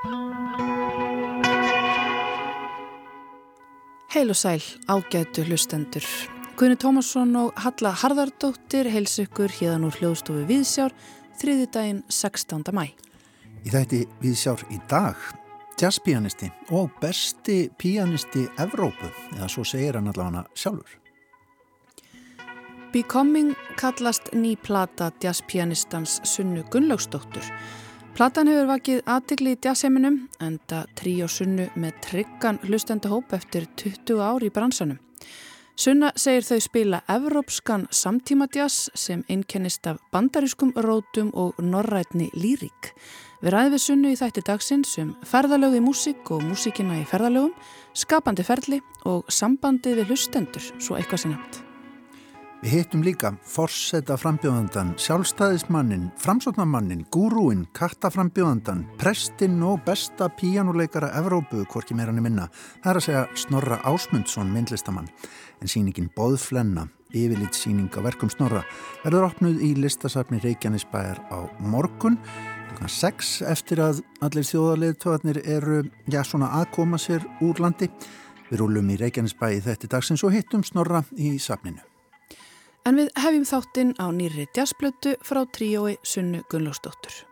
Heil og sæl, ágætu hlustendur. Guðni Tómasson og Halla Harðardóttir heils ykkur híðan úr hljóðstofu Viðsjár þriði daginn 16. mæ. Í þætti Viðsjár í dag, jazzpianisti og besti pianisti Evrópu, eða svo segir hann allavega sjálfur. Becoming kallast ný plata jazzpianistans Sunnu Gunnlaugsdóttur Platan hefur vakið aðtikli í jazzheiminum en það trí og sunnu með tryggan hlustendahóp eftir 20 ár í bransanum. Sunna segir þau spila evrópskan samtíma jazz sem einkennist af bandarískum rótum og norrætni lírik. Við ræðum við sunnu í þætti dagsins um ferðalög í músík og músíkina í ferðalögum, skapandi ferli og sambandi við hlustendur, svo eitthvað sem nefnt. Við hittum líka forsetta frambjóðandan, sjálfstæðismannin, framsóknarmannin, gúrúin, kattaframbjóðandan, prestinn og besta píjánuleikara Evrópu, hvorki meira er minna. Það er að segja Snorra Ásmundsson, myndlistamann. En síningin Bóðflenna, yfirlít síning á verkum Snorra, verður opnuð í listasafni Reykjanesbæjar á morgun. Klukkan 6 eftir að allir þjóðarleðtöðarnir eru, já, svona aðkoma sér úr landi. Við rúlum í Reykjanesbæji þetta dagsins og hittum Snorra í safninu. En við hefjum þáttinn á nýri jazzblötu frá tríói Sunnu Gunnlósdóttur.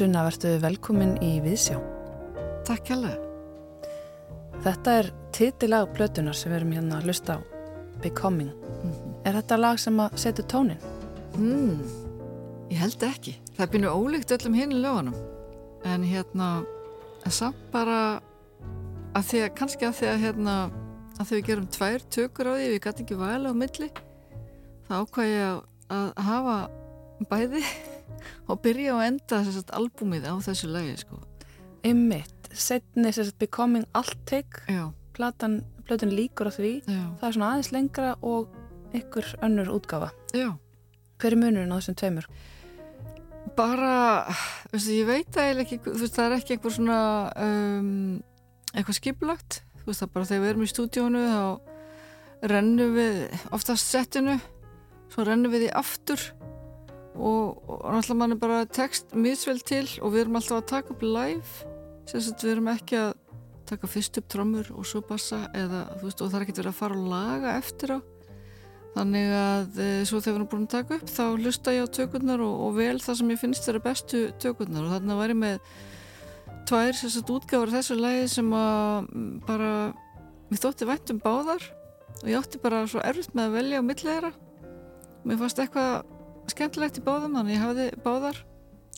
Sunna, verðu velkomin í Viðsjá. Takk hjálpa. Þetta er titilag blötunar sem við erum hérna að hlusta á, Becoming. Mm -hmm. Er þetta lag sem að setja tónin? Mm, ég held ekki. Það byrju ólíkt öllum hinn í lögunum. En hérna, en samt bara að því að, kannski að því að hérna, að því við gerum tvær tökur á því, við gæti ekki væla á milli, þá ákvæði ég að hafa bæði og byrja og enda sagt, albúmið á þessu lagi sko. Ymmitt, setni sagt, Becoming Alltake platan, platan líkur á því Já. það er svona aðeins lengra og ykkur önnur útgafa Já. hver er munurinn á þessum tveimur? Bara veistu, ég veit að ekki, veist, það er ekki einhver svona um, eitthvað skiplagt þú veist það bara þegar við erum í stúdíónu þá rennum við oftast settinu svo rennum við því aftur og, og náttúrulega mann er bara text misvel til og við erum alltaf að taka upp live. Sérstænt, við erum ekki að taka fyrst upp trommur og svo bassa eða, veist, og það er ekki verið að fara og laga eftir á. Þannig að e, svo þegar við erum búin að taka upp þá lusta ég á tökurnar og, og vel það sem ég finnst þeirra bestu tökurnar. Og þannig að væri með tvær sérstænt útgáður þessu lægi sem að bara við þótti vænt um báðar. Og ég átti bara svo erfitt með að velja á millegra mér fannst eitthvað skemmtilegt í báðum þannig ég hafði báðar.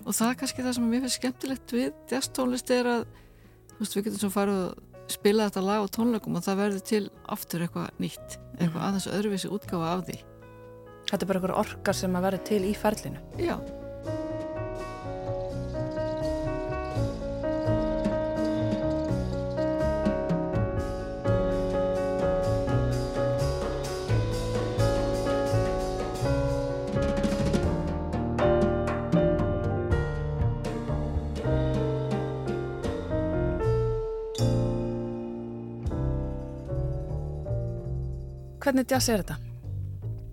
Og það er kannski það sem mér finnst skemmtilegt við jazztónlist er að veist, við getum svo farið að spila þetta lag á tónleikum og það verður til aftur eitthvað nýtt eitthvað mm. aðeins öðruvísi útgáfa af því. Þetta er bara eitthvað orkar sem að verður til í ferlinu. Já Hvernig jazz er þetta?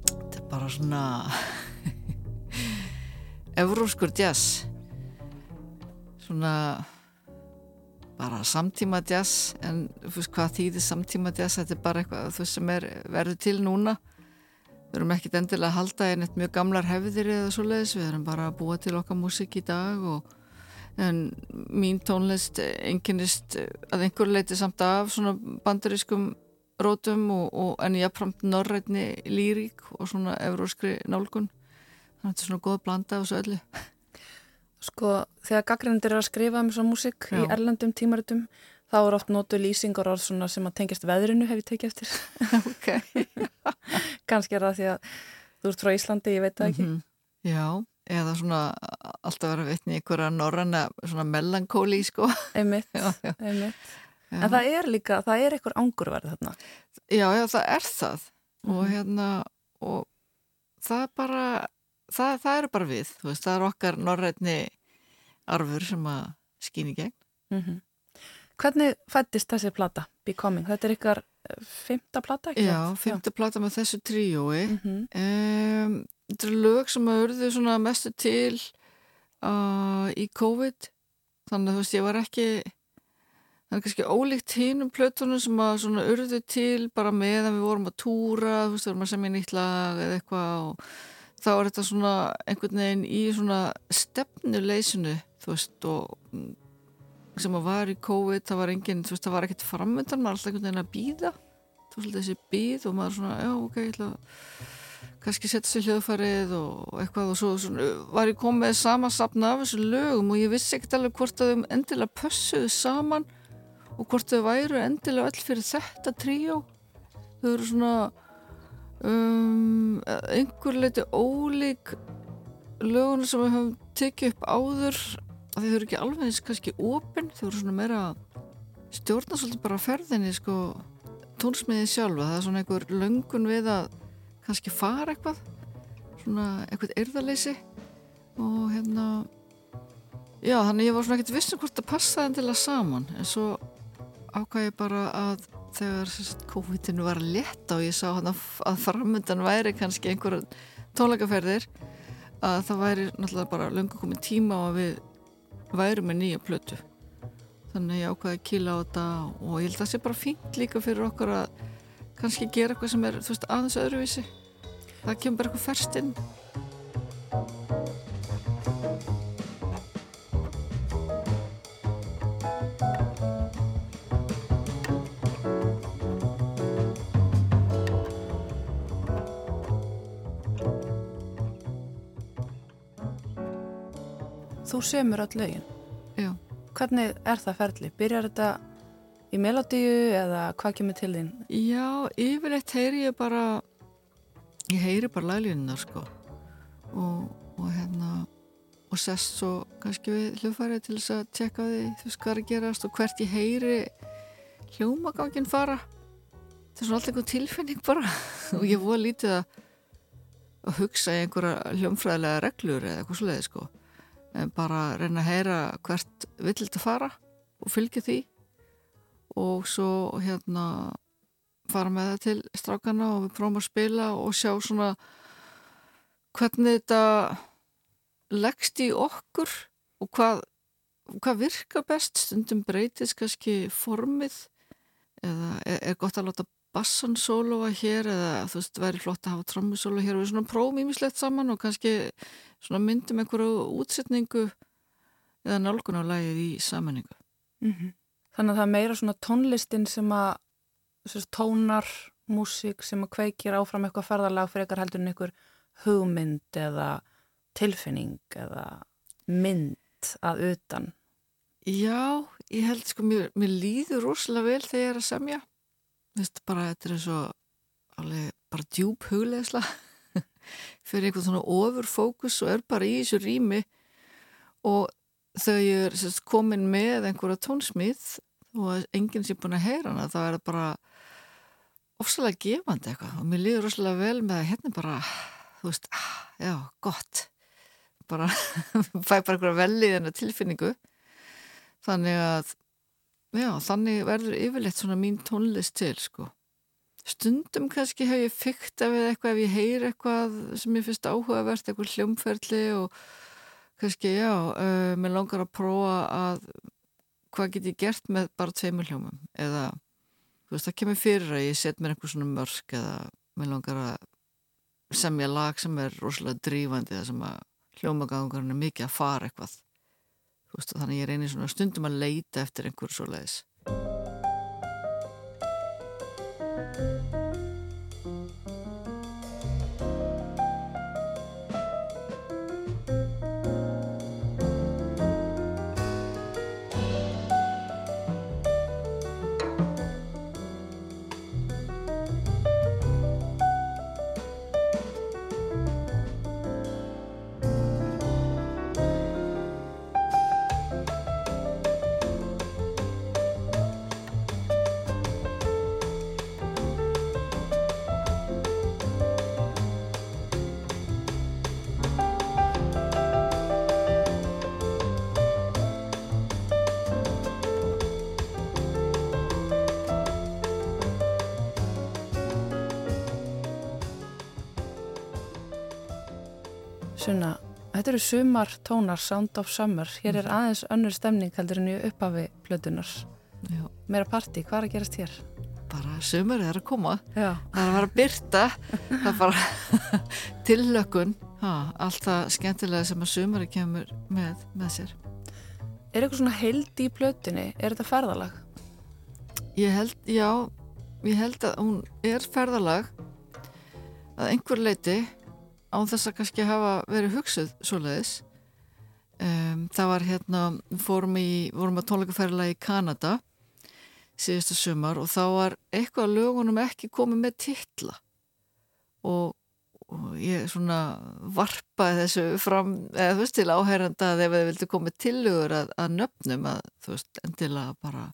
Þetta er bara svona Evróskur jazz svona bara samtíma jazz en þú veist hvað þýðir samtíma jazz þetta er bara eitthvað þú veist sem er verður til núna. Við erum ekkit endilega að halda einn eitt mjög gamlar hefðir eða svo leiðis, við erum bara að búa til okkar músik í dag og en mín tónlist enginnist að einhver leiti samt af svona bandarískum rótum og, og en aðpramt norrætni lírík og svona euróskri nálgun. Þannig að þetta er svona góð blanda af þessu öllu. Sko, þegar gaggrindir er að skrifa um svona músik í erlendum tímaritum þá er oft nótu lýsingar orð svona sem að tengjast veðrinu hef ég tekið eftir. Ok. Kanski er það því að þú ert frá Íslandi, ég veit það ekki. Mm -hmm. Já, eða svona alltaf vera veitni í einhverja norranna svona melankóli, sko. Einmitt, já, já. einmitt Já. En það er líka, það er einhver ángurverð þarna Já, já, það er það mm og hérna og það bara það, það eru bara við, þú veist, það er okkar norrætni arfur sem að skýni gegn. Mm -hmm. Hvernig fættist þessi plata, Becoming? Þetta er ykkar eh, fymta plata, ekki? Já, fymta plata með þessu tríói. Mm -hmm. um, þetta er lög sem að örðu svona mestu til uh, í COVID, þannig að þú veist, ég var ekki... Það er kannski ólíkt hinn um plötunum sem að svona urðu til bara meðan við vorum að túra, þú veist, við vorum að semja nýtt lag eða eitthvað og þá er þetta svona einhvern veginn í svona stefnuleysinu þú veist og sem að var í COVID það var enginn, þú veist það var ekkert framöndan maður alltaf einhvern veginn að býða þú veist þessi býð og maður svona já ok, ég ætla að kannski setja sér hljóðfærið og eitthvað. Og svo svona, var ég komið samansapna af þessu lögum og ég vissi ekkert alveg hvort að þau endilega pössuðu saman og hvort þau væru endilega öll fyrir þetta tríó. Þau eru svona um, einhver leiti ólík löguna sem við höfum tekið upp áður. Þau eru ekki alveg eins kannski ofinn, þau eru svona meira stjórna svolítið bara ferðinni sko tónsmiðið sjálfa, það er svona einhver löngun við að kannski fara eitthvað svona eitthvað erðarleysi og hérna já þannig ég var svona ekkert vissum hvort það passaði að saman. En svo ákvæði bara að þegar COVID-19 var leta og ég sá hann að framöndan væri kannski einhverjum tónleikaferðir að það væri náttúrulega bara löngu komið tíma að við væri með nýja plötu. Þannig ég ákvaði að kýla á þetta og ég held að það sé bara fínt líka fyrir okkur að kannski gera eitthvað sem er veist, aðeins öðruvísi. Það kemur bara eitthvað færst þú semur all lögin Já. hvernig er það ferli? Byrjar þetta í melodíu eða hvað kemur til þín? Já, yfirleitt heyri ég bara ég heyri bara laglínunar sko og, og hérna og sest svo kannski við hljóðfærið til þess að tjekka því þú er að gerast og hvert ég heyri hljómagangin fara það er svona alltaf einhvern tilfinning bara og ég voru lítið að að hugsa í einhverja hljómfræðilega reglur eða eitthvað sluðið sko bara reyna að heyra hvert vill þetta fara og fylgja því. Og svo hérna fara með það til strákana og við prófum að spila og sjá svona hvernig þetta leggst í okkur og hvað, hvað virka best. Stundum breytist kannski formið eða er gott að láta bassan sólóa hér eða þú veist, væri flott að hafa trommusólu hér og við svona prófum ímislegt saman og kannski svona myndum einhverju útsetningu eða nálgun á lægið í sammenningu. Mm -hmm. Þannig að það er meira svona tónlistin sem að sérst, tónar músík sem að kveikir áfram eitthvað ferðarlag fyrir eitthvað heldur en einhver hugmynd eða tilfinning eða mynd að utan. Já, ég held sko, mér, mér líður rosalega vel þegar ég er að semja veist, bara þetta er svo alveg bara djúb huglegsla fyrir einhvern svona ofurfókus og er bara í þessu rými. Og ég er sérst, komin með einhverja tónsmið og enginn sé búin að heyra hana þá er það bara ofsalega gefandi eitthvað. Og mér líður ofsalega vel með að hérna bara þú veist, ah, já, gott. Bara fæ bara einhverja velli þennan tilfinningu. Þannig að Já, þannig verður yfirleitt svona mín tónlist til sko. Stundum kannski hef ég fyrkt af eitthvað ef ég heyr eitthvað sem ég finnst áhugavert, eitthvað hljómferðli og kannski já, uh, mér langar að prófa að hvað get ég gert með bara tveimur hljómum eða þú veist það kemur fyrir að ég set mér einhver svona mörsk eða mér langar að semja lag sem er rosalega drífandi eða sem að hljómagangurinn er mikið að fara eitthvað veist, þannig ég reynir svona stundum að leita eftir einhver svo leiðis eru sumar tónar, Sound of Summer. Hér er mhm. aðeins önnur stemning heldur en í upphafi plötunar. Já. Meira parti, hvað er að gerast hér? Bara sumar er að koma. Já. Það er að vera byrta. það er bara tillökun. Allt það skemmtilega sem að sumari kemur með, með sér. Er eitthvað svona held í plötunni? Er þetta ferðalag? Ég held, já, ég held að hún er ferðalag að einhver leiti á þess að kannski hafa verið hugsuð svoleiðis. Um, það var hérna fórum, í, fórum að tónleikaferðila í Kanada síðustu sumar og þá var eitthvað lögunum ekki komið með titla. Og, og ég svona varpaði þessu fram eða þú veist til áherranda að ef þið vildi komið tilugur að, að nöfnum að þú veist endilega bara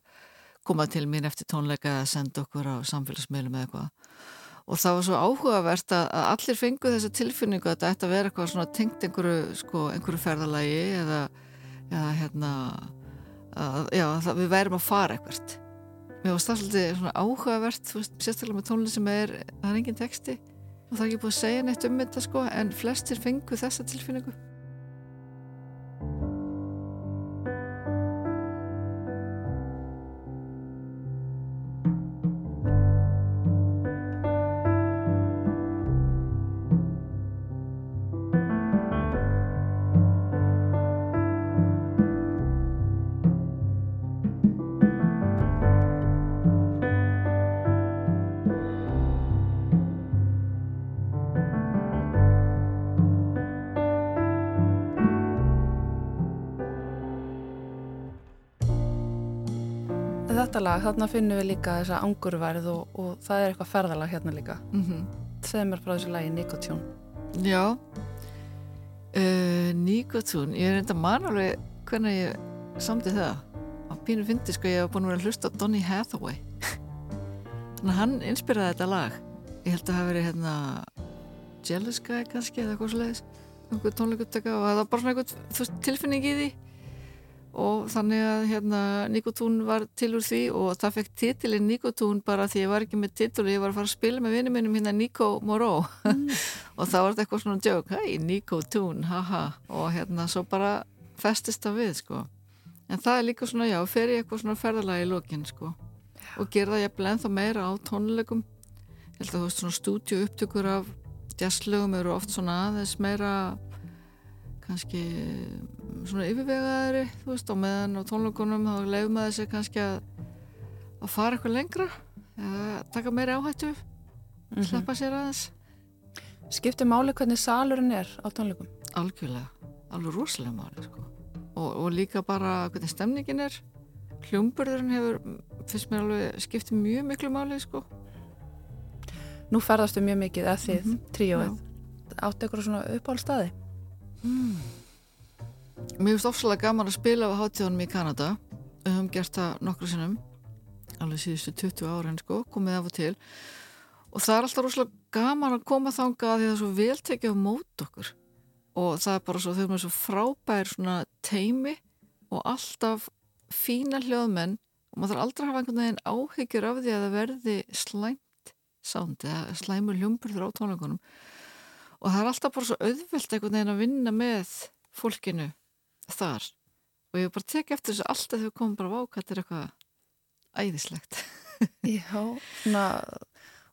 koma til mín eftir tónleika eða senda okkur á samfélagsmiðlum eða eitthvað og það var svo áhugavert að, að allir fengu þessa tilfinningu að þetta ætti að vera eitthvað svona tengt einhverju, sko, einhverju ferðalagi eða, eða hérna að, já, það, við værim að fara eitthvað mér var stafsaldið svona áhugavert veist, sérstaklega með tónlið sem er það er engin texti og það er ekki búið að segja neitt um þetta sko en flestir fengu þessa tilfinningu þetta lag, þarna finnum við líka þessa angurverð og, og það er eitthvað ferðalag hérna líka. Mm -hmm. segð mér frá þessu lagi Nikotjón. Já. Uh, Nikotjón ég er enda manalveg hvernig ég samti það. Á pínu fyndi sko ég hef búin að vera að hlusta á Donny Hathaway. Þannig að hann inspiraði þetta lag. Ég held að það hef verið hérna Jealous Guy kannski eða eitthvað sliðis einhver tónleikuttöka og það var bara svona einhver tilfinning í því og þannig að hérna Nikotún var til úr því og það fekk titilinn Nikotún bara því ég var ekki með titul ég var að fara að spila með vinnum minnum hérna Nico Moró mm. og það var eitthvað svona djók, hei Nikotún, haha. Og hérna svo bara festist það við sko. En það er líka svona, já, fer ég eitthvað svona ferðalagi í lókin sko. Og gerða ég bleið ennþá meira á tónleikum. Ég held að þú veist svona stúdíu upptökur af jazzlögum eru oft svona aðeins meira kannski mm, svona yfirvegaðari þú veist, á meðan á tónleikunum þá lefum maður sér kannski að að fara eitthvað lengra eða taka meiri áhættu mm -hmm. sleppa sér aðeins Skiptir máli hvernig salurinn er á tónleikum? Algjörlega, alveg rosalega máli sko. og, og líka bara hvernig stemningin er hljómburðurinn hefur fyrst mér alveg skiptið mjög miklu máli sko. Nú ferðastu mjög mikið að þið, mm -hmm. tríóið áttu ykkur svona uppáhaldstaði? Mm. Mér finnst ofsalega gaman að spila á hátíðunum í Kanada. Við höfum gert það nokkru sinnum alveg síðustu 20 árin sko, komið af og til. Og það er alltaf rosalega gaman að koma þanga að því það er svo veltekið á mót okkur. Og það er bara svo, þau erum svo frábær svona teimi og alltaf fína hljóðmenn. Og maður þarf aldrei að hafa einhvern veginn áhyggjur af því að það verði slæmt sánd eða slæmur hljómburður á tónleikunum og það er alltaf bara svo auðvelt einhvern veginn að vinna með fólkinu þar. Og ég bara tekið eftir þessu alltaf þegar komum bara er eitthvað æðislegt. Já, svona,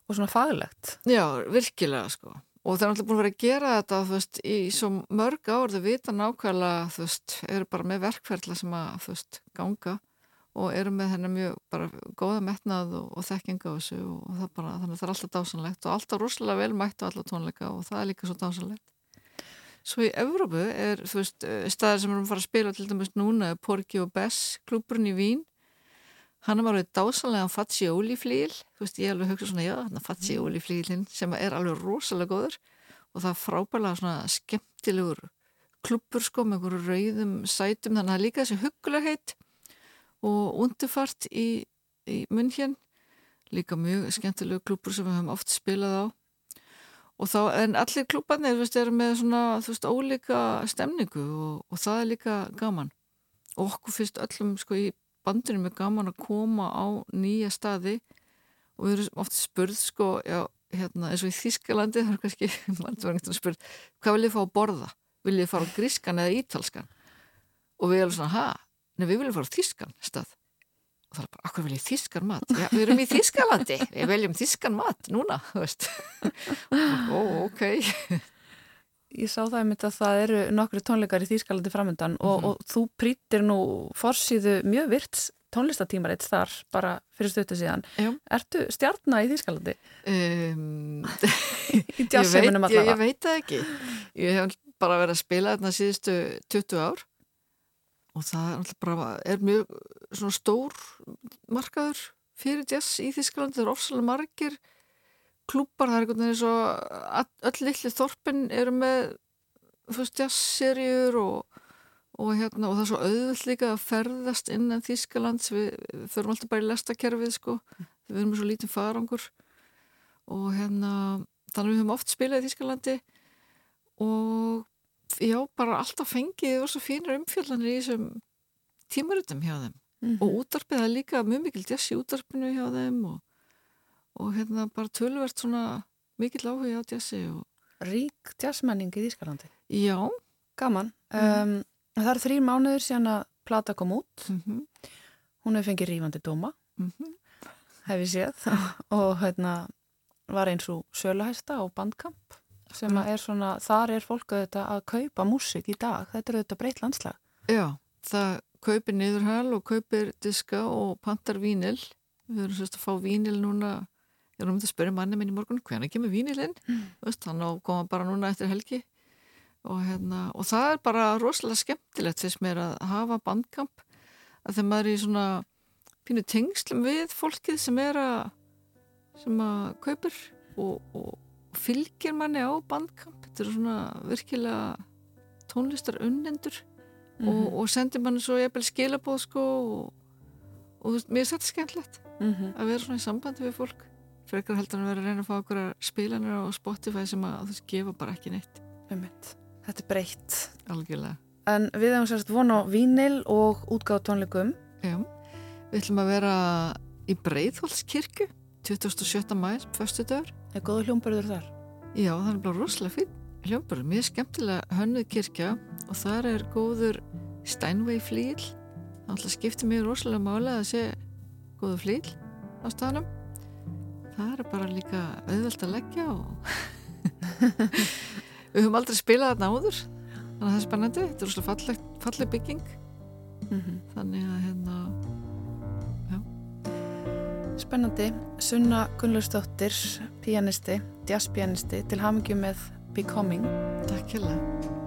og svona faglegt. Já, virkilega sko. Og það er alltaf búin að vera að gera þetta veist, í svo mörg ár. Þau vita nákvæmlega, þú veist, eru bara með verkferðla sem að, veist, ganga og eru með hennar mjög bara góða metnað og, og þekkinga á þessu og það bara, þannig að það er alltaf dásanlegt og alltaf rosalega vel mætt á alla tónleika og það er líka svo dásanlegt Svo í Evrópu er, þú veist, staðir sem erum að fara að spila til dæmis núna, Porgy og Bess klúburinn í Vín. Hann er alveg dásanlega Faccioli flíl. Þú veist, ég er alveg að hugsa svona, já, hann er Faccioli flílinn sem er alveg rosalega góður og það er frábæðilega svona skemmtilegur klubbur sko með einhverju rauðum sætum, þannig að það er líka þessi hugulegheit og undifart í, í hér líka mjög skemmtilegu klubbur sem við höfum oft spilað á og þá, en allir veist, eru með svona, þú veist, ólíka stemningu og, og það er líka gaman og okkur fyrst öllum sko í bandinu með gaman að koma á nýja staði og við erum oft spurð sko, já, hérna, eins og í Þískalandi það er kannski, mann var einhvern spurð hvað vil ég fá að borða? Vil ég fara á grískan eða ítalskan? Og við erum svona, ha? Nei, við viljum fara á Þískan stað og það er bara, akkur vil ég Þískan mat? Já, við erum í Þískalandi, við viljum Þískan mat núna, þú veist Ó, ok Ég sá það einmitt að það eru nokkru tónleikar í Þýskalandi framöndan og, mm -hmm. og þú prítir nú forsýðu mjög virts tónlistatímaritt þar bara fyrir stötu síðan. Já. Ertu stjarnar í Þýskalandi? Um, í jazzseimunum allavega? Ég, ég veit það ekki. Ég hef bara verið að spila þarna síðustu 20 ár og það bara, er mjög svona stór markaður fyrir jazz í Þýskalandi. Það er ofsalega margir klúpar, það er einhvern veginn svo öll litli þorpin eru með jazzserjur og, og, hérna, og það er svo auðvill líka að ferðast innan Þískalands við, við förum alltaf bara í lestakerfið sko, við erum svo lítið farangur. Og hérna þannig að við höfum oft spilað í Þískalandi og já, bara alltaf fengið og svo fínir umfjallanir í þessum tímarutum hjá þeim mm -hmm. og útarpið, það er líka mjög mikil jazz í útarpinu hjá þeim og og hérna bara tölvert svona mikill áhuga á jazzi og... Rík jazzmenning í Ískalandi Já Gaman mm. um, Það eru þrý mánuður síðan að plata kom út mm -hmm. Hún hefur fengið rífandi dóma -hmm. hef ég séð og hérna var eins og söluhæsta og bandkamp sem er svona, þar er fólk að, að kaupa músik í dag, þetta er auðvitað breytt landslag. Já, það kaupir niðurhæl og kaupir diska og pantar vínil við erum sérst að fá vínil núna. Ég var um að spyrja manni minn í morgun hvernig kemur vínilinn mm. hann koma bara núna eftir helgi. Og, hérna, og það er bara rosalega skemmtilegt fyrst mér að hafa bandkamp. Að þegar maður er í svona pínu tengslum við fólkið sem er að sem að kaupir og, og fylgir manni á bandkamp þetta er svona virkilega tónlistar unnendur mm -hmm. og, mhm. og sendir manni svo bel skilabóð sko og, og mér er þetta skemmtilegt mm -hmm. að vera svona í sambandi við fólk frekar heldur að vera að reyna að fá okkur spilanir á Spotify sem að þú gefa bara ekki neitt Ummitt. Þetta er breytt Algjörlega En við hefum sérst von á Vínil og útgáð tónleikum Já, við ætlum að vera í Breitholtskirkju 27. mæs, förstu dögur Er góðu hljómburður þar? Já, það er bara rosalega finn hljómburður er skemmtilega hönnuð kirkja og þar er góður Steinway flíl Það skiptir mér rosalega mála að sé góðu flíl á staðnum. Það er bara líka auðvelt að leggja og við höfum aldrei spilað þarna áður. Þannig að það er spennandi, þetta er úrslega falleg bygging. Mm -hmm. þannig að hérna Spennandi, Sunna Gunnlaugsdóttir pianisti, jazzpianisti til hafmyggjum með Becoming. Takk hjá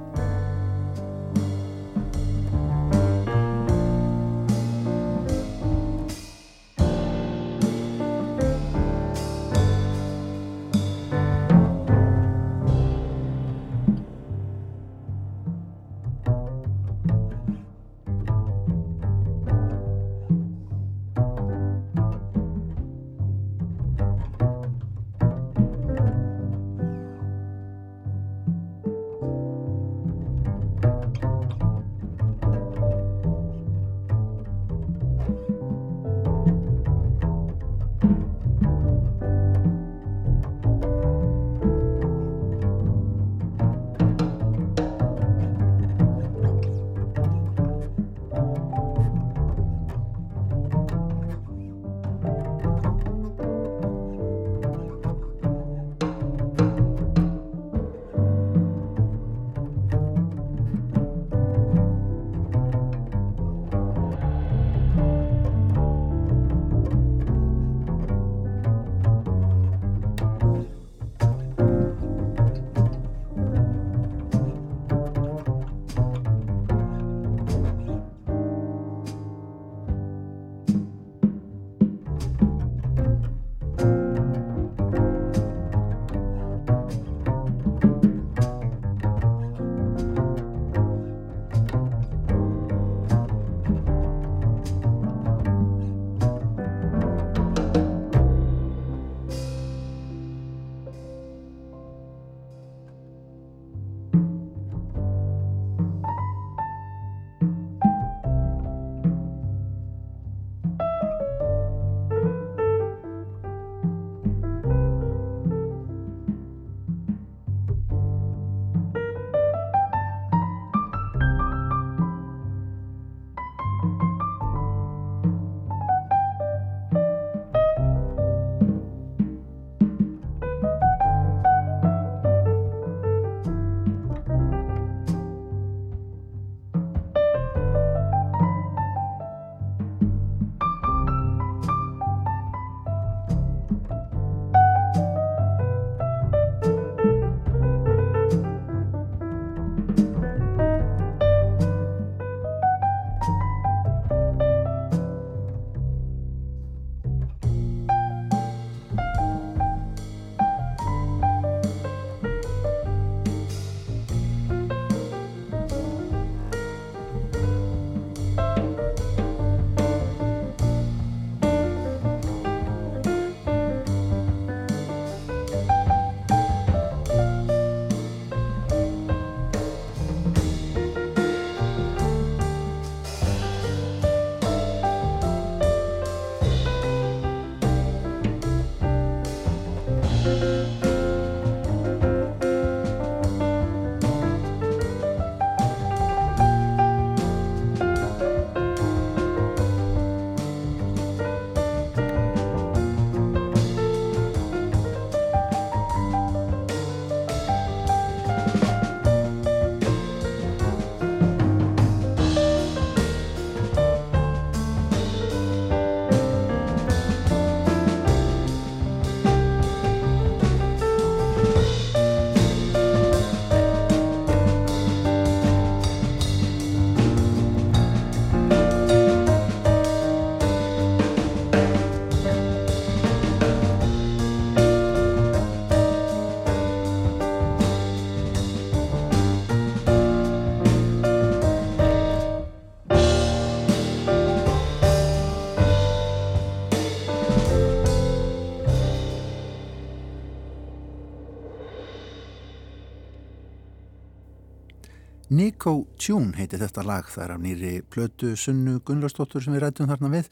Nico Tune heitir þetta lag þar af nýri plötu Sunnu Gunnlaustóttur sem við rættum þarna við.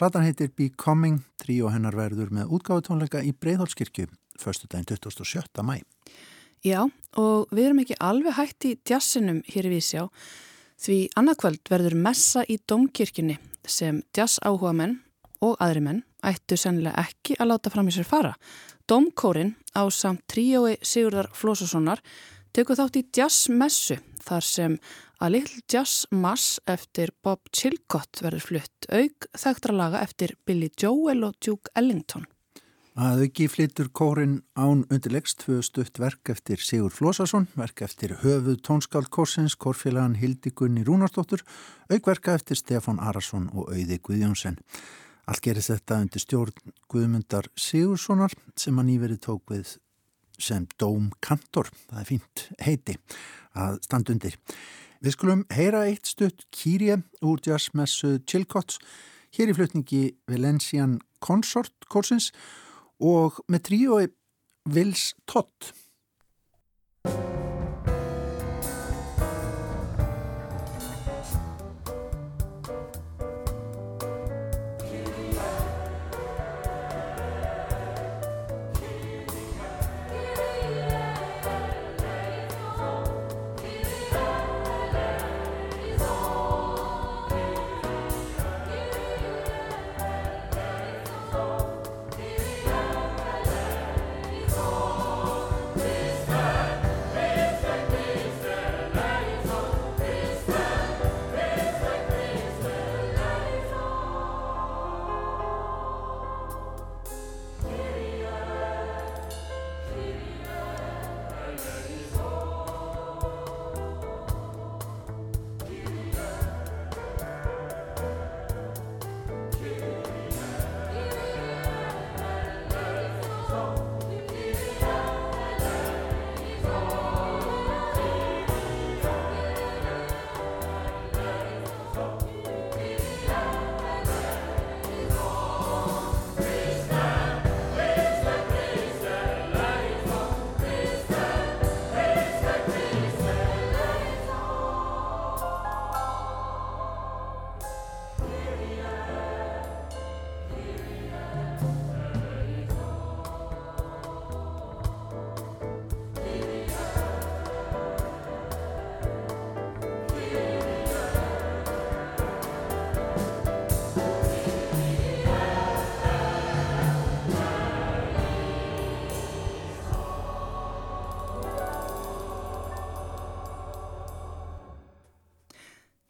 Platan heitir Becoming, trí og hennar verður með útgáðutónleika í Breitholtskirkju, förstu daginn 27. mæ. Já, og við erum ekki alveg hægt í djassinum hér í Vísjá, því annarkvöld verður messa í domkirkjunni sem djass áhuga menn og aðri menn ættu sennilega ekki að láta fram í sér fara. Domkórin á samt tríói Sigurdar Flósussonar tekur þátt í jazzmessu þar sem að Little Jazz Mass eftir Bob Chilcott verður flutt auk þekktra laga eftir Billy Joel og Duke Ellington. Að auki flyttur kórin án undirlegst tvö stutt verk eftir Sigur Flósason, verk eftir höfuð tónskáld Korsins, kórfélagan Hildigunni Rúnarsdóttur, aukverka eftir Stefan Arason og Auði Guðjónsson. Allt gerist þetta undir stjórn Guðmundar Sigurssonar sem hann íverið tók við sem dómkantor. Það er fínt heiti að standa undir. Við skulum heyra eitt stutt kýrje úr jazzmessu Chilcotts hér í flutningi Valencian Consort Korsins og með tríói Vils Tott.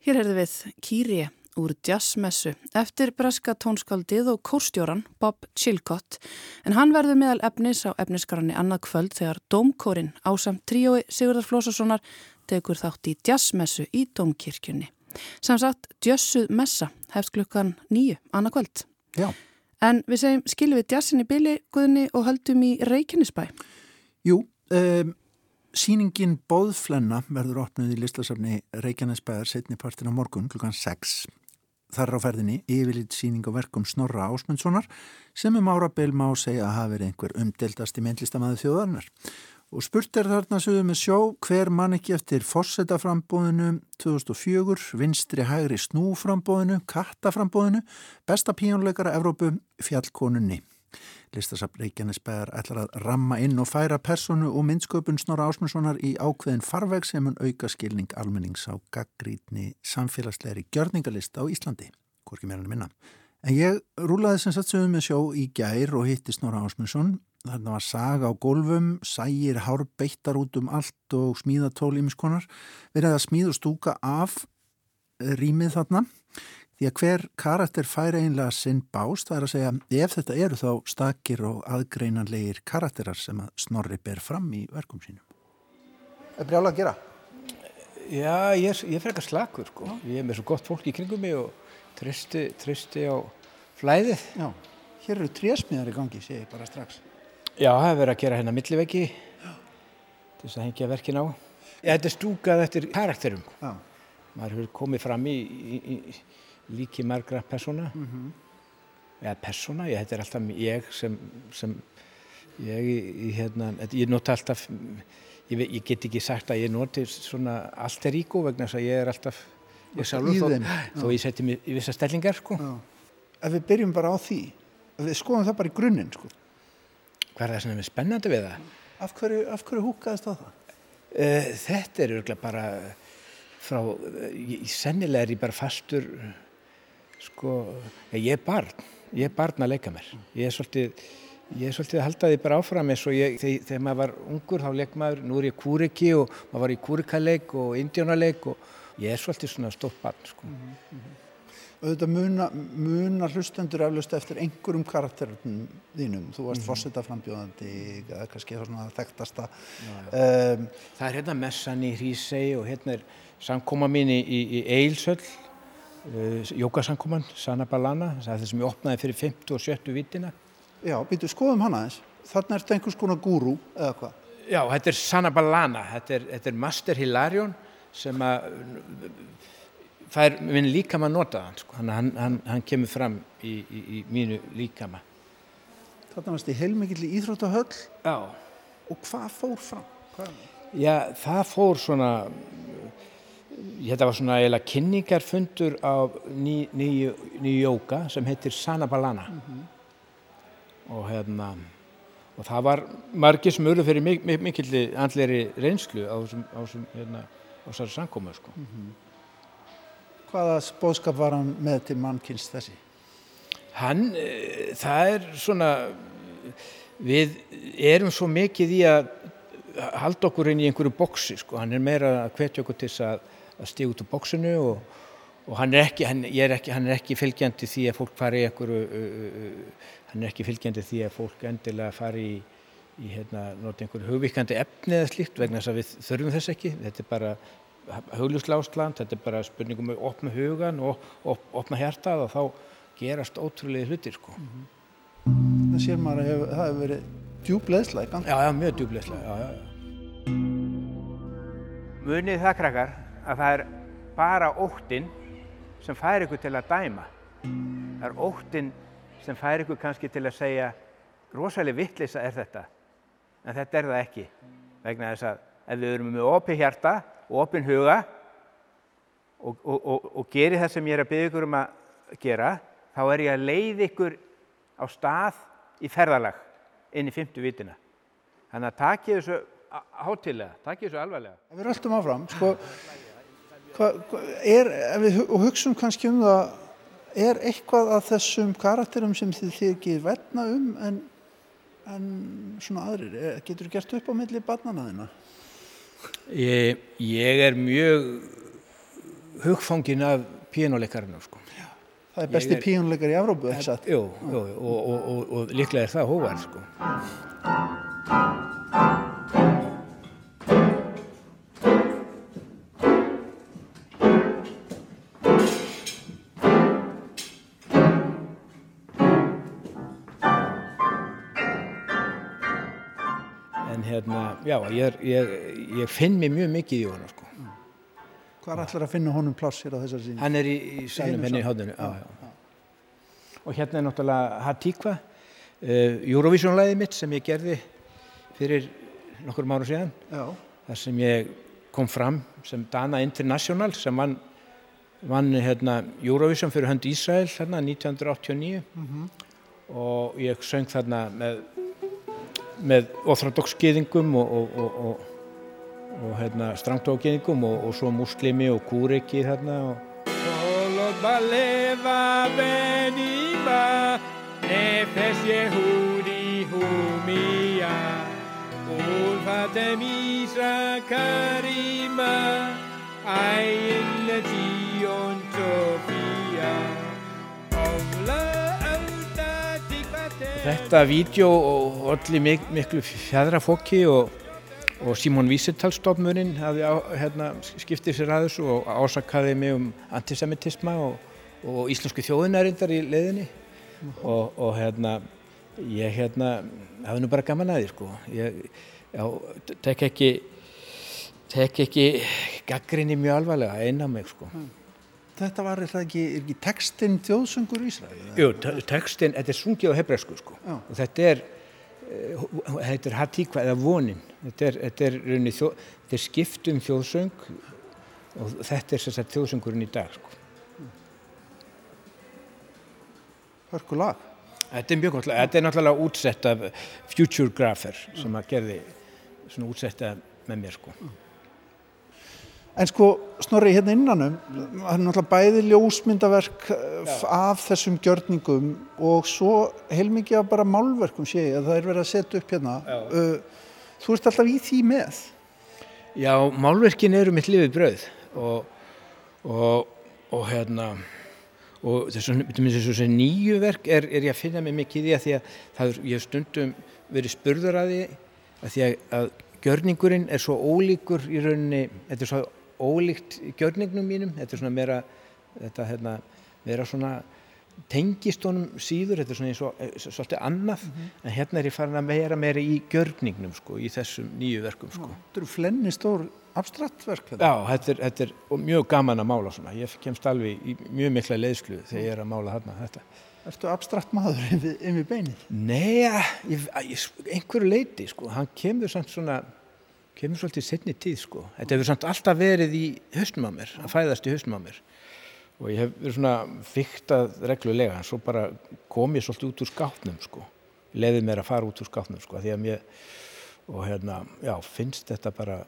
Hér herðu við Kýri úr jazzmessu eftir breska tónskaldið og kórstjóran Bob Chilcott en hann verður meðal efnis á efniskaranni annað kvöld þegar Dómkórin ásamt tríói Sigurðar Flósassonar tekur þátt í jazzmessu í Dómkirkjunni. Samsagt Jössuð messa hefst klukkan nýju annað kvöld. Já. En við segjum skilum við jazzin í byli, guðni og höldum í Reykjanesbæ. Jú, um, Sýningin Bóðflenna verður opnuð í listasafni Reykjanesbæðar setni partin á morgun klukkan 6. Þar á ferðinni yfirlít síning og verkum Snorra Ásmundssonar sem um árabeil má segja að hafi verið einhver umdeltast í myndlistamæðu þjóðarnar. Og spurt er þarna sögðu með sjó hver mann ekki eftir fórsetaframbóðinu 2004, vinstri hægri snúframbóðinu, kattaframbóðinu, besta píjónleikara Evrópu, fjallkonunni. Listasafn Reykjanesbæðar ætlar að ramma inn og færa personu og myndsköpun Snorra Ásmundssonar í ákveðin farveg sem mun auka skilning almennings á gaggrítni samfélagslegri gjörningalist á Íslandi, hvorki meira en minna. En ég rúlaði sem sagt sögum með sjó í gær og hitti Snorra Ásmundsson. Þarna var saga á gólfum, sægir hár beittar út um allt og smíðatól ímiskonar. Verið að smíða og stúka af rýmið þarna Því að hver karakter færi einlega sinn bást, það er að segja ef þetta eru þá stakir og aðgreinanlegir karakterar sem að Snorri ber fram í verkum sínum. Er brjála að gera? Já, ég, ég fer ekki að slakur sko. Ég er með svo gott fólk í kringum mig og tristi, tristi á flæðið. Já, hér eru trésmiðar í gangi, sé ég bara strax. Já, það er verið að gera hérna milliveggi til þess að hengja verkin á. Já, þetta er stúkað eftir karakterum. Já. Maður hefur komið fram í, í, í líki margra persóna mm -hmm. eða persóna, ég, þetta er alltaf ég sem, sem ég, ég, hérna, ég nota alltaf ég, ég get ekki sagt að ég noti svona alter ego vegna þess að ég er alltaf ég sjálfur þó, þó ég seti mig í vissa stellingar sko. Ef við byrjum bara á því, ef við skoðum það bara í grunninn, sko. hvað er það sem er spennandi við það? Af hverju, af hverju húkaðist á það? Uh, þetta er örgulega bara frá, ég, sennilega er ég bara fastur sko, ég er barn ég er barn að leika mér ég er svolítið, ég er svolítið að halda því bara áfram eins og ég, þegar, þegar maður var ungur þá leik maður, nú er ég kúriki og maður var í kúrikaleik og indjónaleik og ég er svolítið svona stótt barn sko. Auðvitað muna, muna hlustendur eflaust eftir einhverjum karakterunum þínum. Þú varst mm -hmm. frambjóðandi, eða kannski svona þekktasta. Um, það er hérna messan í Hrísei og hérna er samkoma mín í, í, í Eilsöll uh, jókasamkoman, Sana Balana það er það sem ég opnaði fyrir 50 og 70 vitina já, býtu, skoðum hana eins. Þarna er þetta einhvers konar gúrú, eða hvað? Já, þetta er Sana Balana, þetta er, þetta er Master Hilarion sem að það er minn líkama að nota hann, sko. hann, hann, hann kemur fram í, í, í mínu líkama. Þarna varst í heilmikill í Íþróttahöll Já. og hvað fór fram? Hvað? Já, það fór svona, þetta var svona eiginlega kynningarfundur á ný, nýju ný jóka sem heitir Sana Balana og hérna og það var margir sem urðu fyrir mik mik mikill andleri reynslu á þessum, hérna, á þessari samkomu sko. Hvaða bóðskap var hann með til mannkynst þessi? Hann, e, það er svona, við erum svo mikið í að halda okkur inn í einhverju boksi, sko. hann er meira að hvetja okkur til að, að stíða út úr boksinu og, og hann, er ekki, hann, er ekki, hann er ekki fylgjandi því að fólk fari í einhverju, uh, uh, hann er ekki fylgjandi því að fólk endilega fari í, í hérna, nota einhverju hugvíkandi efni eða slíkt vegna þess að við þurfum þess ekki, þetta er bara hugljuslástland, þetta er bara spurningum að opna hugan og op, opna hjartað og þá gerast ótrúlega hlutir sko. Það sér maður að hef, það hefur verið djúb leðsla í gang. Já, já, mjög já. Munið það krakkar að það er bara óttinn sem fær ykkur til að dæma. Það er óttinn sem fær ykkur kannski til að segja rosalega vittlisa er þetta, en þetta er það ekki. Vegna þess að ef við erum með opið hjarta og opin huga og, og, og, og geri það sem ég er að byggja ykkur um að gera, þá er ég að leið ykkur á stað í ferðalag inn í fymtu vitina. Þannig að takið þessu hátilega, takið þessu alvarlega. Við röltum áfram, sko, hva, er, við og hugsum kannski um það, er eitthvað af þessum karakterum sem þið ekki verna um en, en svona aðrir, Er- getur þú gert upp á milli barnana þina? Ég, ég er mjög hugfangin af pínuleikarinu, sko. Það er besti píjónuleikar í Evrópu, satt? Jú, jú, og, og, og, og líklega er það hóvar, sko. Já, ég, er, ég, ég finn mig mjög mikið í honum, sko. Hvað ætlar að finna honum pláss hér á þessar sín? Hann er í, í Einum henni í. Já, já. Og hérna er náttúrulega Hatikva, uh, Eurovision-læðið mitt sem ég gerði fyrir nokkur ára síðan. Já, Þar sem ég kom fram sem Dana International sem vann, vann hérna, Eurovision fyrir hönd Ísrael hérna 1989 og ég söng þarna með, með orthodox-gyðingum og, og, og, og, hérna, strangtógeðingum og, svo muslimi og kúriki þarna og Þetta vídeo allir mik miklu fjadrafokki og og Simon Wiesenthal-stofnurinn á, hérna, skiptið sér að þessu og ásakaði mig um antisemitisma og, og íslensku þjóðinærindar í leiðinni. Og, og hérna ég hérna hafði nú bara gaman að því sko. Ég já, tek ekki tek ekki gaggrinni mjög alvarlega eina mig sko þetta var er það ekki, er ekki textinn þjóðsöngur Ísrael? Jú, te- textin, þetta er sungið á hebræsku sko Já. og þetta er þetta heitir Hatíkva eða vonin þetta er, þetta er, þjó, þetta er skiptum þjóðsöng og þetta er sérstaklega þjóðsöngurinn í dag sko. Hörku lag Þetta er mjög gott lag, þetta er náttúrulega útsett af Future Grapher sem að gerði svona útsetta með mér sko En sko, snorri hérna innanum, það er náttúrulega bæði ljósmyndaverk Já. af þessum gjörningum og svo heilmikið af bara málverkum sé ég að það er verið að setja upp hérna. Uh, þú ert alltaf í því með. Já, málverkin eru mitt lifið brauð og, og, og hérna, og þessu nýju verk er, er ég að finna mig mikið í að því að það er, ég hef stundum verið spurður að því að því að, að gjörningurinn er svo ólíkur í rauninni, þetta er svo ólíkt gjörningnum mínum. Þetta er svona meira þetta hérna, meira svona tengist honum síður, þetta er svona eins og eh, svolítið annað, mm -hmm. en hérna er ég farin að meira meira í gjörningnum sko, í þessum nýju verkum sko. Þetta eru flenni stór abstraktverk Já, þetta er, þetta er mjög gaman að mála svona, ég kemst alveg í mjög mikla leiðslu þegar ég er að mála þarna þetta. Erstu abstrakt maður yfir beinið? Nei, ég, ég, einhverju leiti sko, hann kemur samt svona kemur svolítið setni tíð sko. Þetta hefur samt alltaf verið í höstum á mér, að fæðast í höstum á mér og ég hef verið svona fyrktað reglulega en svo bara kom ég svolítið út úr skápnum sko. Leðið mér að fara út úr skápnum sko því að mér, og hérna, já, finnst þetta bara,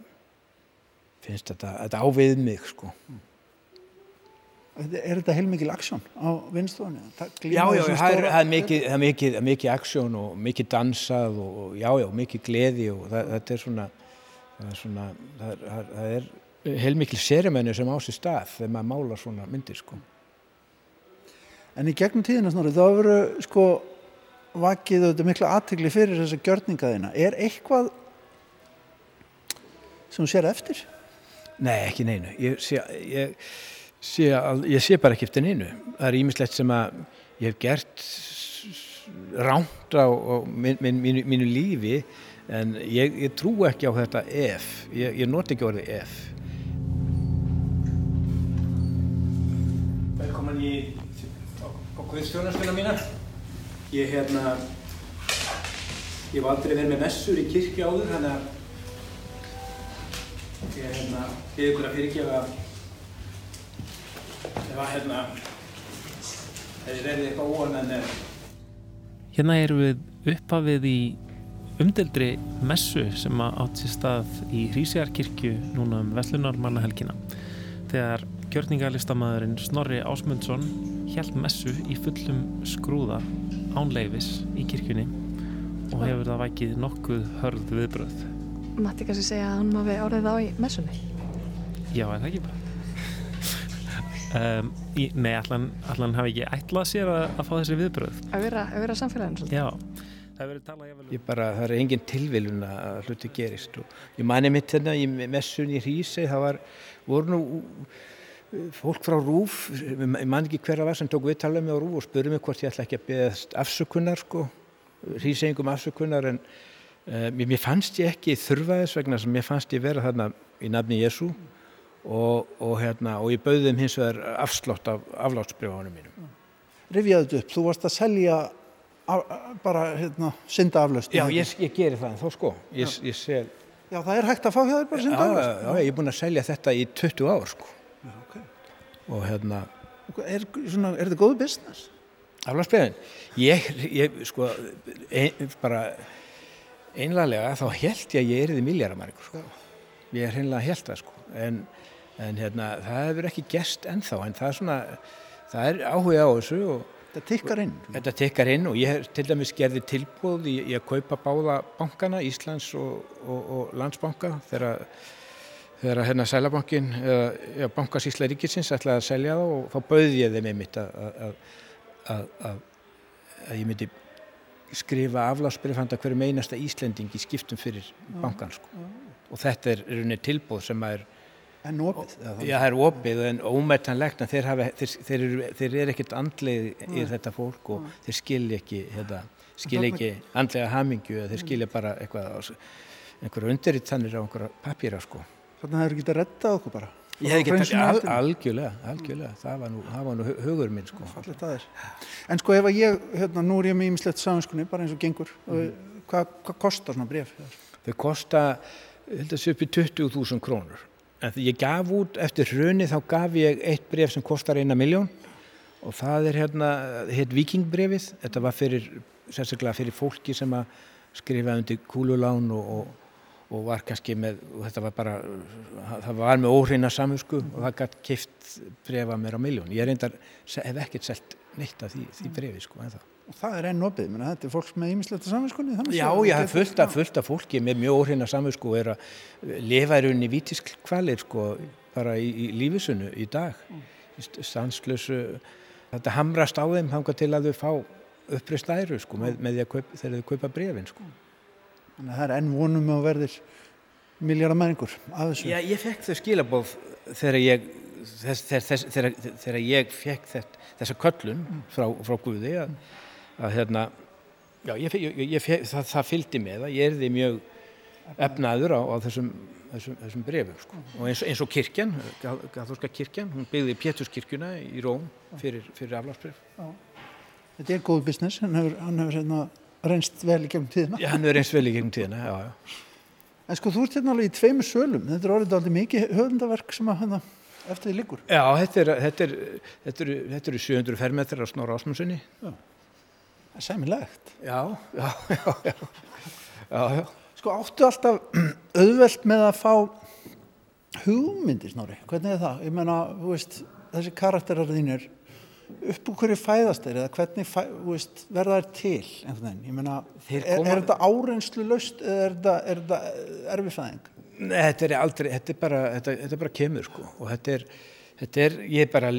finnst þetta, þetta ávið mig sko. Er þetta heilmikið aksjón á vinstofunni? Já, já, það er, er mikið, mikið, mikið aksjón og mikið dansað og já, já, mikið gleði og það, þetta er svona það er svona það er, það er heilmikil sérimenni sem á sér stað þegar maður mála svona myndir sko. En í gegnum tíðina snorri þá eru sko vakið auðvitað miklu aðtegli fyrir þessa gjörningaðina. Er eitthvað sem þú sér eftir? Nei, ekki neinu. Ég sé, ég, sé, ég sé bara ekki eftir neinu. Það er ímislegt sem að ég hef gert ránt á, á mín, mín, mínu, mínu lífi en ég, ég trú ekki á þetta ef. Ég, ég noti ekki orðið ef. Velkomin í okkurðstjónastuna mína. Ég hérna ég var aldrei verið með messur í kirkja áður þannig að ég hérna við ykkur að fyrirgefa ef að hérna þessi verðið eitthvað óan en Hérna erum við uppafið í umdeldri messu sem átt sér stað í Hrísjarkirkju núna um Veslunar mannahelgina. Þegar gjörningarlistamæðurinn Snorri Ásmundsson held messu í fullum skrúða ánleifis í kirkjunni og hefur það vækið nokkuð hörð viðbröð Matti kannski segja að hann má við árið þá í messunni? Já, en það ekki bara? Um, í, Nei, allan, allan hafi ekki ætlað sér að, að fá þessi viðbröð Að vera, vera samfélagin Já jáfnvel ég bara, það er engin tilviljun að hluti gerist og ég mani mitt hérna í messun í Hrísei, það var voru nú fólk frá Rúf ég man ekki hverja var sem tók viðtalað með á Rúf og spurði mig hvort ég ætla ekki að beðast afsökunar sko, Hríseingum afsökunar en uh, mér fannst ég ekki þurfa þess vegna sem mér fannst ég vera þarna í nafni Jésu og, og hérna og ég bauði þeim hins vegar afslátt af aflátsbrjóðanum mínum. Rivjaðu upp, þú varst að selja bara hérna, synda aflöst Já, ég, ég gerir það en þó sko. Ég, ég sel... Já, það er hægt að fá hjá þér bara synda aflöst Já, ég er búin að selja þetta í 20 ár sko. Já, okay. og hérna Er, svona, er þetta góðu business? Aflöstbegðin ég, ég, sko ein, bara einlega þá held ég að ég erði miljaramærikur sko. ég er hreinlega held það sko. En, en hérna, það hefur ekki gest ennþá en það er svona það er áhuga á þessu og Þetta tikkar inn? Þetta tikkar inn og ég til dæmis gerði tilbúð í, í að kaupa báða bankana, Íslands og, og, og Landsbanka þegar, þegar hérna Sælabankin, eða Bankasísla Ríkisins ætlaði að selja það og þá bauði ég þeim einmitt að, að, að, að ég myndi skrifa aflásbreyfanda hverju meinasta Íslending í skiptum fyrir bankan sko. og þetta er, er tilbúð sem er En opið? Já, það er opið en ómættanlegt en þeir, hafa, þeir, þeir, eru, þeir eru ekkert andlega í þetta fólk og Nei. þeir skilja ekki, hérna, skilja ekki andlega hamingju þeir skilja bara eitthvað, einhverja undirriðtannir á einhverja papýra sko. Þannig að það eru getið að retta okkur bara? Ég hef getið, al, algjörlega, algjörlega, það var nú, það var nú hugur minn sko. En sko ef að ég, hérna, nú er ég með ímislegt saminskunni, bara eins og gengur, mm. Hvað, hvað kostar svona bref? Þau kosta, held að þessu upp í 20.000 krónur. Ég gaf út eftir hruni þá gaf ég eitt bref sem kostar eina miljón og það er hérna, hétt vikingbrefið. Þetta var fyrir, sérstaklega fyrir fólki sem að skrifa undir kúlulán og, og, og var kannski með, og þetta var bara, það var með óhreina samhusku og það gætt kift brefa mér á miljón. Ég reyndar, hef ekkert selt neitt af því, því brefi sko en það. Og það er enn opið, menn þetta er fólk með ímislegt að samvinskunni. Já, já, fullt af, fullt af fólki með mjög óhreina samvinsku er að lifa í rauninni vítiskvalir sko bara í, í lífisunu í dag. Mm. Stanslösu, þetta hamrast á þeim hanga til að þau fá uppreist æru sko með, með því að kaup, þegar þau kaupa brefin sko. Þannig að það er enn vonum að verðir miljardar mæringur af þessu. Já, ég fekk þau skilabóð þegar ég, þess, þess, þegar, þegar ég fekk þetta, þessa köllun frá, frá Guði að að hérna, já, ég, ég, ég, það, það fylgdi með að ég erði mjög efnaður á, á þessum, þessum, þessum brefum sko. og eins, eins og kirkjan, Gathorska kirkjan, hún byggði Péturskirkjuna í Róm fyrir, fyrir aflagsbref. Þetta er góð business, hann hefur, hann hefur hérna, reynst vel í gegnum tíðina. Já, hann hefur reynst vel í gegnum tíðina, já, já. En sko, þú ert hérna alveg í tveimur sölum, þetta er orðið aldrei mikið höfundaverk sem að hérna eftir því líkur. Já, þetta eru er, er, er, 700 fermetrar á Snorra Ásmundssoni. Sæmilegt. Já, já, já, já, já, já. Sko áttu alltaf auðvelt með að fá hugmyndir snári, hvernig er það? Ég menna, þú veist, þessi karakterar þínir, upp úr hverju fæðast þeir eða hvernig fæ, veist, verða þeir til einhvern veginn? Ég menna, er, er þetta árenslu löst eða er þetta, er þetta erfifæðing? Nei, þetta er aldrei, þetta er bara, þetta, þetta er bara kemur sko og þetta er, þetta er, ég er bara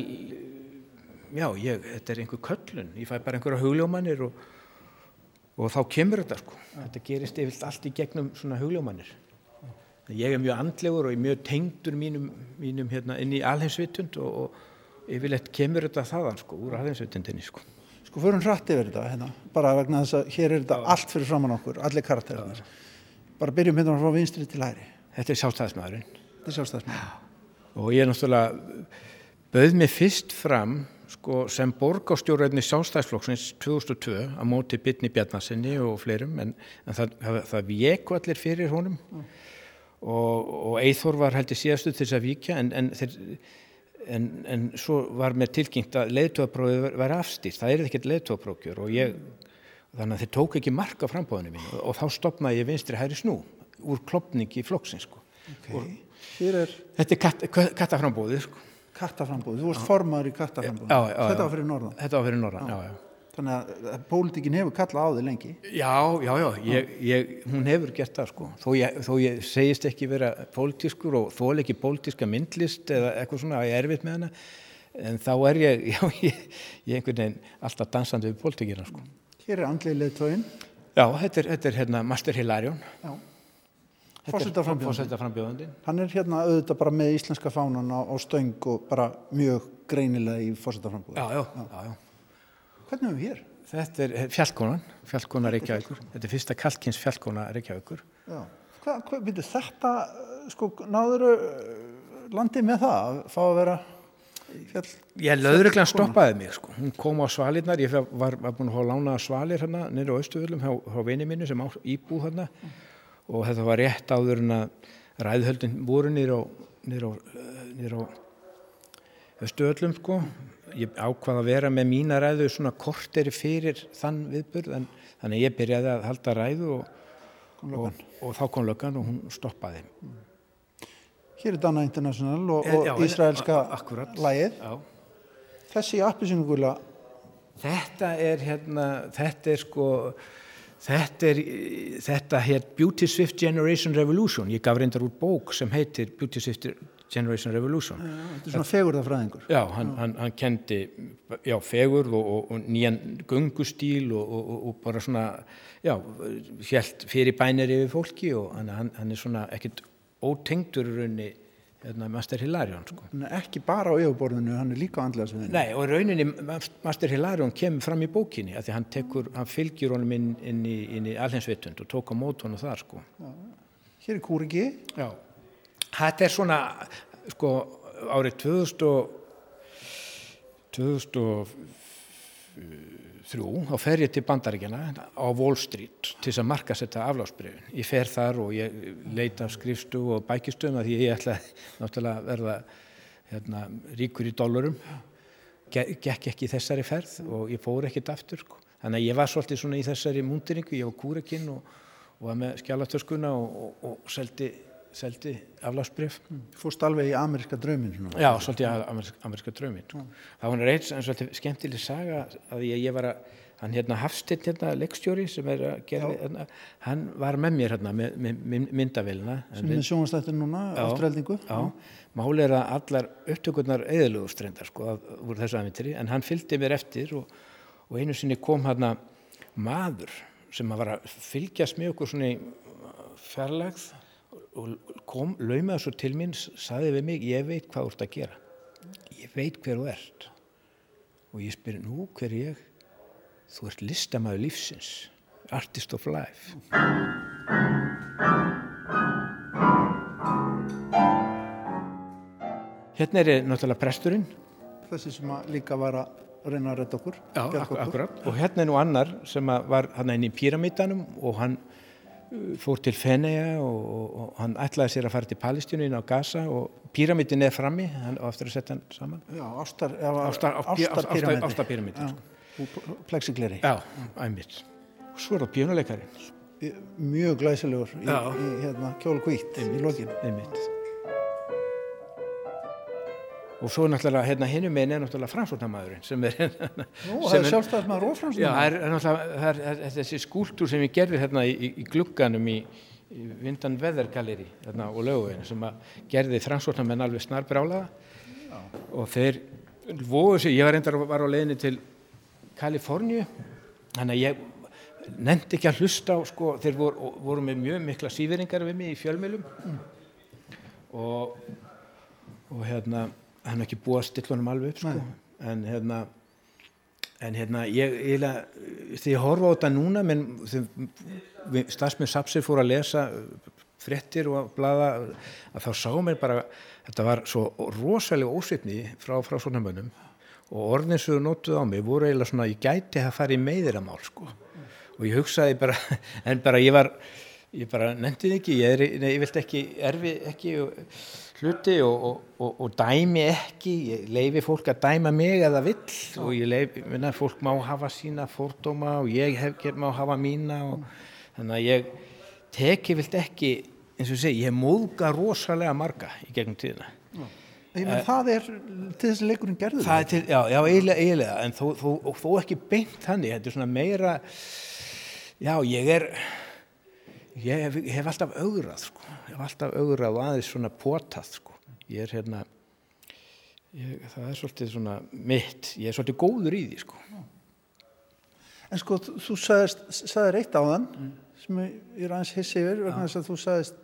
já, ég, þetta er einhver köllun, ég fæ bara einhverja hugljómanir og, og þá kemur þetta sko. Þetta gerist yfirlt allt í gegnum svona hugljómanir. Ég er mjög andlegur og ég er mjög tengdur mínum, mínum hérna, inn í alheimsvitund og, og yfirleitt kemur þetta þaðan sko, úr alheimsvitundinni sko. Sko förum hratt yfir þetta hérna, bara vegna þess að hér er þetta allt fyrir framann okkur, allir karakterarnir. Bara byrjum hérna frá vinstri til hæri. Þetta er sjálfstæðismæðurinn. Þetta er sjálfstæðismæðurinn. Og ég er náttúrulega, bauð mig fyrst fram sko, sem borgástjórnarni sjálfstæðsflokksins 2002 á móti Bitni Bjarnasinni og fleirum en, en það, það, það vjeku allir fyrir honum mm. og, og Eithor var heldur síðastu til þess að vikja en, en, þeir, en svo var mér tilkynnt að leiðtóaprófið var afstýrt, það er ekkert leiðtóaprókjur og ég, þannig að þeir tók ekki marka frambóðinu mín og, og þá stopnaði ég vinstri hæri snú úr klopningi flokksins sko. okay. er... Þetta er katt, kattaframbóðið sko kattaframbóð, þú varst formaður í kattaframbóð þetta var fyrir norðan. Þetta var fyrir norðan, já, já þannig að pólitíkin hefur kallað á þig lengi. Já, já, já, ég, ég, hún hefur gert það sko, þó ég, þó ég segist ekki vera pólitískur og þó er ekki pólitíska myndlist eða eitthvað svona að ég er erfitt með hana. En þá er ég, já, ég ég einhvern veginn alltaf dansandi við pólitíkina sko. Hér er andlið leðtóin já, þetta er, þetta er hérna Master Hilarion. Já fórsetaframbjóðandi hann er hérna auðvitað bara með íslenska fánan á, á stöng og bara mjög greinilega í já. hvernig erum við hér? þetta er fjallkonan, fjallkona Reykjavíkur. þetta er fyrsta kalkins fjallkona Reykjavíkur. Já, hvað, hvað, byrju þetta sko, náður landið með það að fá að vera fjall ég löðuriglega stoppaði mig sko, hún kom á svalirnar ég var, var búin að fá lána svalir hérna nýra á Östuföllum hjá, hjá vinið minni sem á, íbúð hérna mm og þetta var rétt áður en að ræðhöldin voru nýra á, á, á stöðlum sko. Ég ákvaði að vera með mína ræðu svona korteri fyrir þann viðburð en þannig ég byrjaði að halda ræðu og, og, og þá kom löggan og hún stoppaði. Hér er Dana International og, og já, Ísraelska lægið. Þessi appisingugula? Þetta er hérna, þetta er sko Þetta er, þetta hér Beauty Swift Generation Revolution, ég gaf reyndar út bók sem heitir Beauty Swift Generation Revolution. Já, þetta er svona fegurðafræðingur. Já, hann, hann, hann kendi já, fegurð og, og, og nýjan gungustýl og, og bara svona, já, helt fyrir bænir yfir fólki og hann, hann er svona ekkert ótengtur raunni hérna, Master Hilarion sko. ekki bara á yfirborðinu, hann er líka á andlagsviðinu Nei, og rauninni Master Hilarion kemur fram í bókinni, af því hann, tekur, hann fylgir honum inn, inn í, í alhengsvitund og tók á mót honum þar sko. Já, Hér er kúriki Já, þetta er svona sko, árið 2000 og 2000 og 1993 þá fer ég til bandaríkjana á Wall Street til þess að marka setja aflátsbreyfin ég fer þar og ég leita skrifstu og bækistu því ég ætla náttúrulega verða hérna, ríkur í dólarum gekk ekki þessari ferð og ég fór ekkit aftur sko. þannig að ég var svolítið svona í þessari múndiringu ég var kúrekinn og, og var með skjálatöskuna og, og, og seldi seldi aflásbrif. Fórst alveg í ameríska draumin? Svona. Já, svolítið ameríska, ameríska draumin. Mm. Það var eins og svolítið skemmtileg saga að ég, ég var að, hann hérna Hafstitt hérna, leikstjóri sem er að gera, hérna, hann var með mér hérna með, með, myndavélina. Sem er sjónastættir núna, afturheldingu. Já, máli er að allar upptökurnar eðlugur strendar sko úr þessu aðmyndri en hann fylgdi mér eftir og, og einu sinni kom hérna maður sem að var að fylgjast með okkur svona í fjarlagð kom, laumaði svo til mín saði við mig, ég veit hvað þú ert að gera. Ég veit hver þú ert. Og ég spyr, nú hver er ég? Þú ert listamæður lífsins artist of life. Hérna er náttúrulega presturinn. Þessi sem líka var að reyna að redda okkur Já, akkurat, og hérna er nú annar sem var hann inn í píramítanum og hann fór til Fenea og, og, og hann ætlaði sér að fara til Palestínu inn á Gaza og píramítin er frammi hann aftur að setja hann saman. Já, ástarpíramítin Ástarpíramítin sko. Plexigleri. Já, æmið og svo er það bjónuleikarin Mjög glæsilegur í, í hérna, kjólu kvítt í lokin. Æmið og svo náttúrulega hérna hinnum einn er náttúrulega framsóknarmadurinn sem er Nú, það er sjálfstæðismæður og er þessi skúltúr sem ég gerði hérna í, í glugganum í, í Vindan Veðergaleri hérna og löguveginu sem að gerði framsóknarmenn alveg snarbrálaða og þeir voru sig, ég var reyndar var á leginni til Kaliforníu þannig að ég nefndi ekki að hlusta á sko, þeir voru, voru með mjög mikla síferingar við mig í fjölmjölum mm. og og hérna hann er ekki búið að stilla honum alveg upp sko. en hérna en hérna ég, ég því ég horfa á þetta núna menn stafsminn Sapsir fór að lesa frettir og blada að þá sá mér bara þetta var svo rosalega ósveitni frá, frá svona mönnum. Og orðin sem þú nótuð á mig voru eiginlega svona ég gæti að fara í meðiramál sko. Og ég hugsaði bara en bara ég var ég bara nefndið ekki ég, er, nei, ég vilt ekki erfi ekki hluti og, og, og, og dæmi ekki. Ég leifi fólk að dæma mig eða vill og ég leifi, minna, fólk má hafa sína fórdóma og ég hef, má hafa mína og þannig að ég teki vilt ekki eins og segi, ég móðga rosalega marga í gegnum tíðina. Ég menn það er til þess að leikurinn gerður. það? Til, já, já, eiginlega, eiginlega. En þó, þó, þó ekki beint þannig, þetta er svona meira já, ég er ég hef, ég hef alltaf augrað sko. ég hef alltaf augrað og aðeins svona potað sko. ég er hérna ég, það er svolítið svona mitt, ég er svolítið góður í því sko. En sko þú sagðist, sagði reitt á þann mm. sem ég er aðeins hissi yfir vegna þess að þú sagðist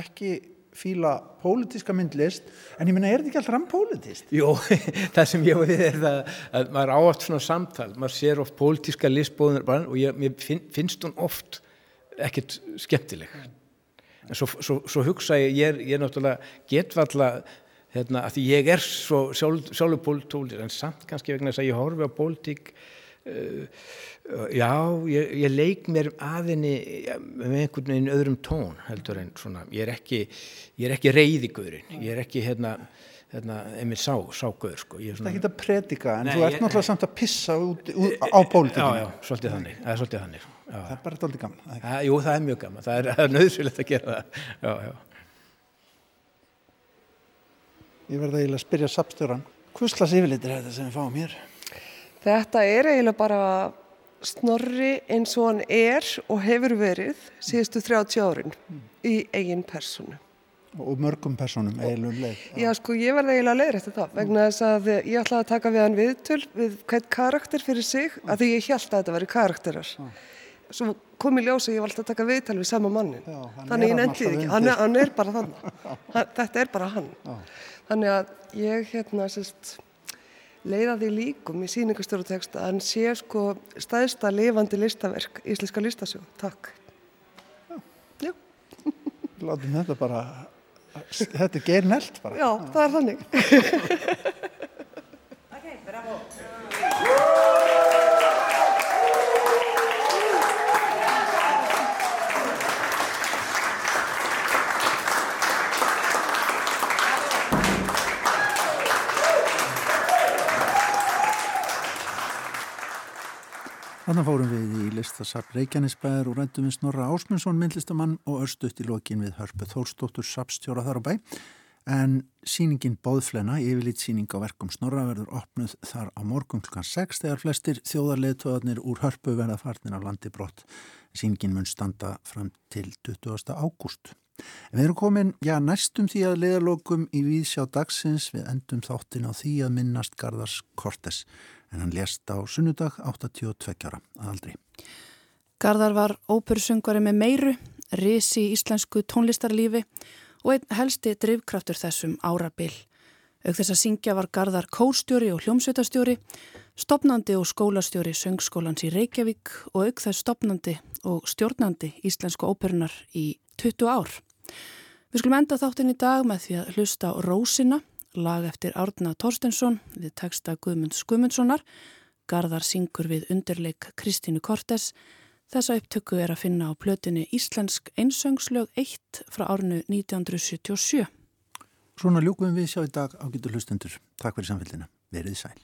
ekki fíla pólitíska myndlist en ég minna, er þetta ekki alltaf rampólitist? Jó, það sem ég við er það að maður átt svona samtal maður sér oft pólitíska listbóðunar og ég, finn, finnst hún oft ekkert skemmtileg en svo, svo, svo hugsa ég ég er, ég er náttúrulega getvalla hérna, að því ég er svo sjálf, sjálfur pólitólir en samt kannski vegna þess að ég horfi á pólitík uh, já, ég, ég leik mér aðinni með einhvern veginn öðrum tón heldur en svona, ég er ekki ég er ekki reyðigurinn, ég er ekki hérna hérna, einmitt sá, ságöður sko. Það er ekki að predika en Nei, þú ert náttúrulega samt að pissa út, út á pólitíkinu. Já, já, svolítið þannig, það er svolítið þannig. Já. Það er bara doldið gaman. Það, jú, það er mjög gaman, það er, er nöðsvilegt að gera það. Já, já. Ég verði eiginlega að spyrja sapstjóran, hvers slags yfirleitir er þetta sem við fáum hér? Þetta er eiginlega bara snorri eins og hann er og hefur verið síðustu 30 árin mm. í eigin personu og mörgum personum eiginlega um leið Já, Já sko ég verði eiginlega að leiðrætti það vegna þess að ég ætlaði að taka við hann viðtöl við hvern karakter fyrir sig mm. að því ég held að þetta veri karakterar mm. Svo kom í ljósa ég var alltaf að taka viðtöl við sama mannin Já, þannig ég nefndi ekki, hann, hann er bara þann þetta er bara hann. Já. þannig að ég hérna sérst leiða því líkum í síningastöruteksta að hann sé sko staðista lifandi listaverk íslenska listasjó Takk. Já. Látum þetta bara Þetta er geir nelt bara. Já, það er þannig. Þannig fórum við í listasafn Reykjanesbæðar og rættum við Snorra Ásmundsson, myndlistamann og örstuðt í lokin við Hörpu Þórstóttur Sapstjóra þar á bæ. En síningin Bóðflena, yfirlít síning á verkum Snorra verður opnuð þar á morgun klukkan 6 þegar flestir þjóðarleðtöðarnir úr Hörpu verða farnir af landi brott. Síningin mun standa fram til 20. ágúst. Við erum komin, já, næstum því að leðalokum í Víðsjá dagsins við endum þáttin á því að minnast Garðars Kortes en hann lést á sunnudag 82 ára að aldri. Garðar var ópersungari með meiru, risi í íslensku tónlistarlífi og einn helsti drivkraftur þessum árabil. Auk þess að syngja var Garðar kórstjóri og hljómsveitarstjóri, stopnandi og skólastjóri söngskólans í Reykjavík og auk þess stopnandi og stjórnandi íslensku óperunar í 20 ár. Við skulum enda þáttinn í dag með því að hlusta á Rósina lag eftir Árna Torstensson við texta Guðmunds Guðmundssonar, Garðar syngur við undirleik Kristínu Kortes. Þessa upptöku er að finna á plötinni Íslensk einsöngslög 1 frá árnu 1977. Svona ljúkum við sjá í dag á getur hlustendur. Takk fyrir samfélgina. Verið sæl.